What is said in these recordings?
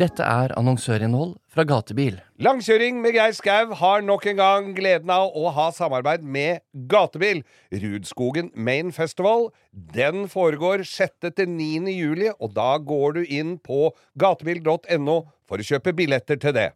Dette er annonsørinnhold fra Gatebil. Langkjøring med Geir Skau har nok en gang gleden av å ha samarbeid med Gatebil. Rudskogen Main Festival den foregår 6. til 9. juli, og da går du inn på gatebil.no for å kjøpe billetter til det.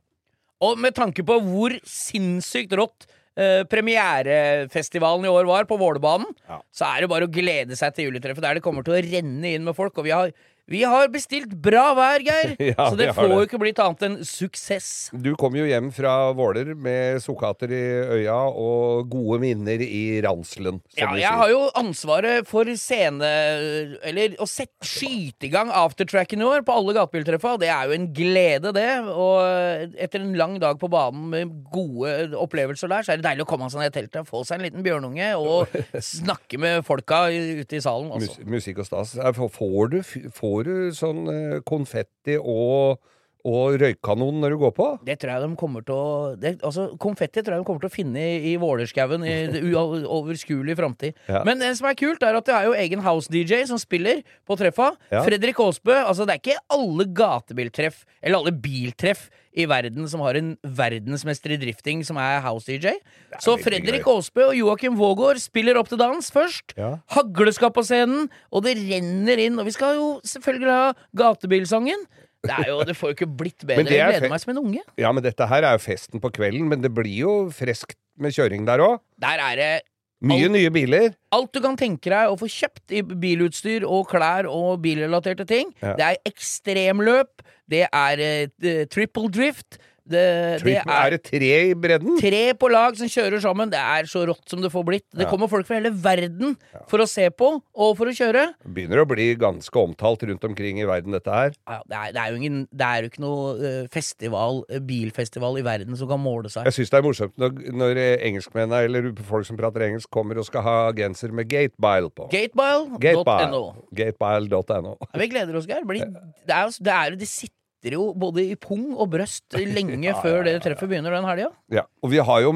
Og med tanke på hvor sinnssykt rått eh, premierefestivalen i år var på Vålerbanen, Ja. så er det bare å glede seg til juletreffet der det kommer til å renne inn med folk. Og vi har, vi har bestilt bra vær, Geir! Ja, så det får det. jo ikke blitt annet enn suksess. Du kom jo hjem fra Våler med sukkater i øya og gode minner i ranselen, Ja, jeg sier. har jo ansvaret for scene... Eller å sette, skyte i gang aftertracken i år på alle gatebiltreffa. Det er jo en glede, det. Og etter en lang dag på banen med gode opplevelser der, så er det deilig å komme seg ned i teltet, få seg en liten bjørnunge og snakke med folka ute i salen Mus musikk og stas. Får- Får du, får du sånn eh, konfetti og, og røykkanon når du går på? Det tror jeg de kommer til å det, altså, Konfetti tror jeg de kommer til å finne i, i Vålerskauen i uoverskuelig framtid. Ja. Men det som er kult, er at det er jo egen house-DJ som spiller på treffa. Ja. Fredrik Aasbø. Altså, det er ikke alle gatebiltreff, eller alle biltreff i verden som har en verdensmester i drifting som er house-DJ. Så Fredrik. Aasbø og Joakim Vågård spiller opp til dans først. Ja. Hagle skal på scenen, og det renner inn. Og vi skal jo selvfølgelig ha gatebilsangen. Det, jo, det får jo ikke blitt bedre. Jeg gleder meg som en unge. Ja, men dette her er jo festen på kvelden, men det blir jo freskt med kjøring der òg. Der er det Mye Alt- nye biler. alt du kan tenke deg å få kjøpt i bilutstyr og klær og bilrelaterte ting. Ja. Det er ekstremløp, det er uh, triple drift, det, det er er det tre i bredden? tre på lag som kjører sammen. Det er så rått som det får blitt. Det Ja. kommer folk fra hele verden for å se på og for å kjøre. Begynner å bli ganske omtalt rundt omkring i verden, dette her. Ja, det, er, det, er jo ingen, det er jo ikke noe eh, festival, eh, bilfestival i verden som kan måle seg. Jeg syns det er morsomt når, når eh, engelskmennene eller folk som prater engelsk, kommer og skal ha genser med Gatebile på. Gatebile.no. Gatebile. Gatebile.no. Ja, vi gleder oss, Geir. Det, er, det, er, det sitter jo både i pung og brøst lenge før det treffet begynner den helga. Ja, og vi har jo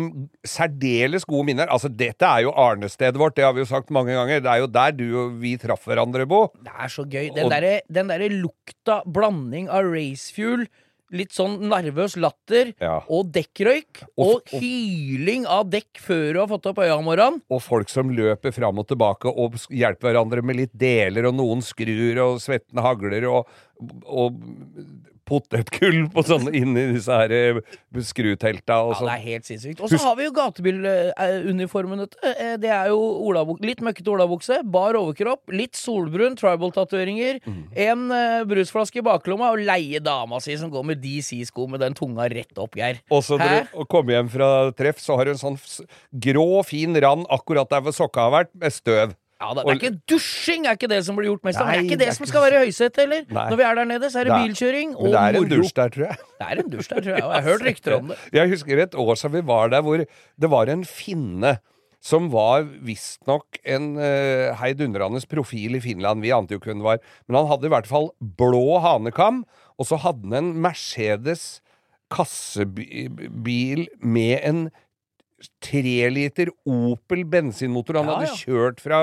særdeles gode minner. Altså, dette er jo arnestedet vårt, det har vi jo sagt mange ganger. Det er jo der du og vi traff hverandre, Bo. Det er så gøy. Den derre den derre lukta, blanding av racefuel, litt sånn nervøs latter Ja. og dekkrøyk, Og- og, og- hyling av dekk før du har fått opp øya om morgenen. Og folk som løper fram og tilbake og hjelper hverandre med litt deler, og noen skrur, og svetten hagler, og, og potetgull på sånne inni disse her skruteltene. skrutelta og Ja, det sånn. er helt sinnssykt. Og så har vi jo gatebiluniformen, vet. Eh, Det er jo olabuk litt møkkete olabukse, bar overkropp, litt solbrun, tribal-tatoveringer, Mm. en uh, brusflaske i baklomma og leie dama si som går med DC-sko med den tunga rett opp, Geir. Og så når du kommer hjem fra treff, så har du en sånn grå, fin rand akkurat der hvor sokka har vært, med støv. Ja, da, det er ikke dusjing er ikke det som blir gjort mest av. Det er ikke det det, er som ikke skal være høysetet, eller? Nei. Når vi er der nede, så er det, er- bilkjøring og Men det er en dusj der, tror jeg. Det er en dusj der, tror jeg. Og jeg har hørt rykter om det. Jeg husker et år som vi var der hvor det var en finne som var visstnok en uh, heidundrende profil i Finland. Vi ante jo ikke hvem det var. Men han hadde i hvert fall blå hanekam, og så hadde han en Mercedes kassebil med en tre liter Opel bensinmotor. Han Ja, hadde ja. kjørt fra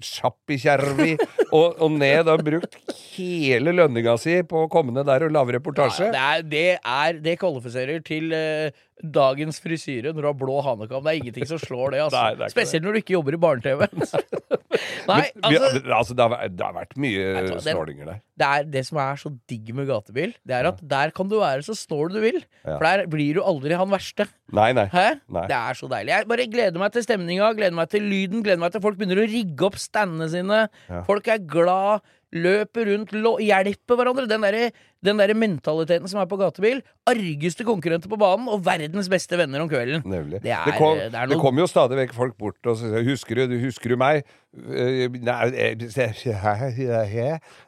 Sjappikjervi og, og ned og brukt hele lønninga si på å komme ned der og lage reportasje. Ja, det, er, det, er, det kvalifiserer til eh, dagens frisyre når du har blå hanekam. Det er ingenting som slår det. Altså. Nei, det Spesielt når du ikke jobber i barne-TV. Nei, Men vi, altså, altså, det, har, det har vært mye det- snålinger der. det, er det som er så digg med gatebil, det er at der kan du være så snål du vil. Ja. For der blir du aldri han verste. Nei, nei. Hæ? Nei. Det er så deilig. Jeg bare gleder meg til stemninga, gleder meg til lyden, gleder meg til folk begynner å rigge opp standene sine. Ja. Folk er glad, løper rundt, hjelper hverandre. Den derre den der mentaliteten som er på gatebil. Argeste konkurrenter på banen, og verdens beste venner om kvelden. Nemlig. Det er- kom, det er det kom kommer jo stadig vekk folk bort og sa 'Husker du, husker du meg?'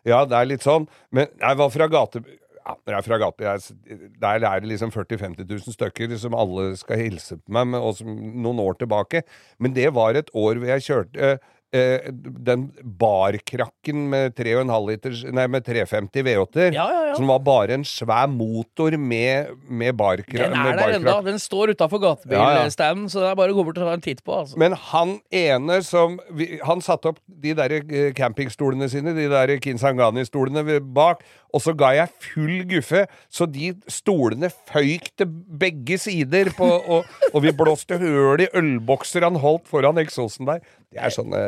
Ja, det er litt sånn. Men jeg var fra gate... ja, jeg er fra gatebil, jeg- der er det liksom 40 000-50 000 stykker som alle skal hilse på meg, med, og som noen år tilbake. Men det var et år hvor jeg kjørte eh, den barkrakken med 3,5 liters Nei, med 350 V8-er. Ja, ja, ja. Som var bare en svær motor med, med, barkrakk. Den er der ennå. Den står utafor gatebilstanden, så det er bare å gå bort og ta en titt på. Altså. Men han ene som vi, Han satte opp de der eh, campingstolene sine, de der Kinsangani-stolene bak, og så ga jeg full guffe, så de stolene føyk til begge sider, på, og, og vi blåste høl i ølbokser han holdt foran eksosen der. Det er sånne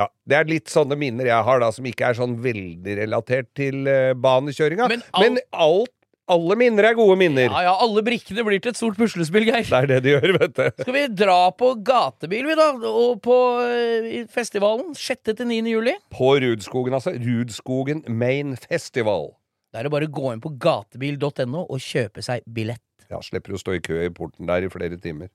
ja, Det er litt sånne minner jeg har, da, som ikke er sånn veldig relatert til uh, banekjøringa. Men Men, alt alle minner er gode minner. Ja, ja, alle brikkene blir til et stort puslespill, Geir. Det er det de gjør, vet du. Skal vi dra på gatebil, vi, da? Og på eh, festivalen 6. til 9. juli? På Rudskogen, altså. Rudskogen Main Festival. Da er det bare å gå inn på gatebil.no og kjøpe seg billett. Ja, slipper å stå i kø i porten der i flere timer.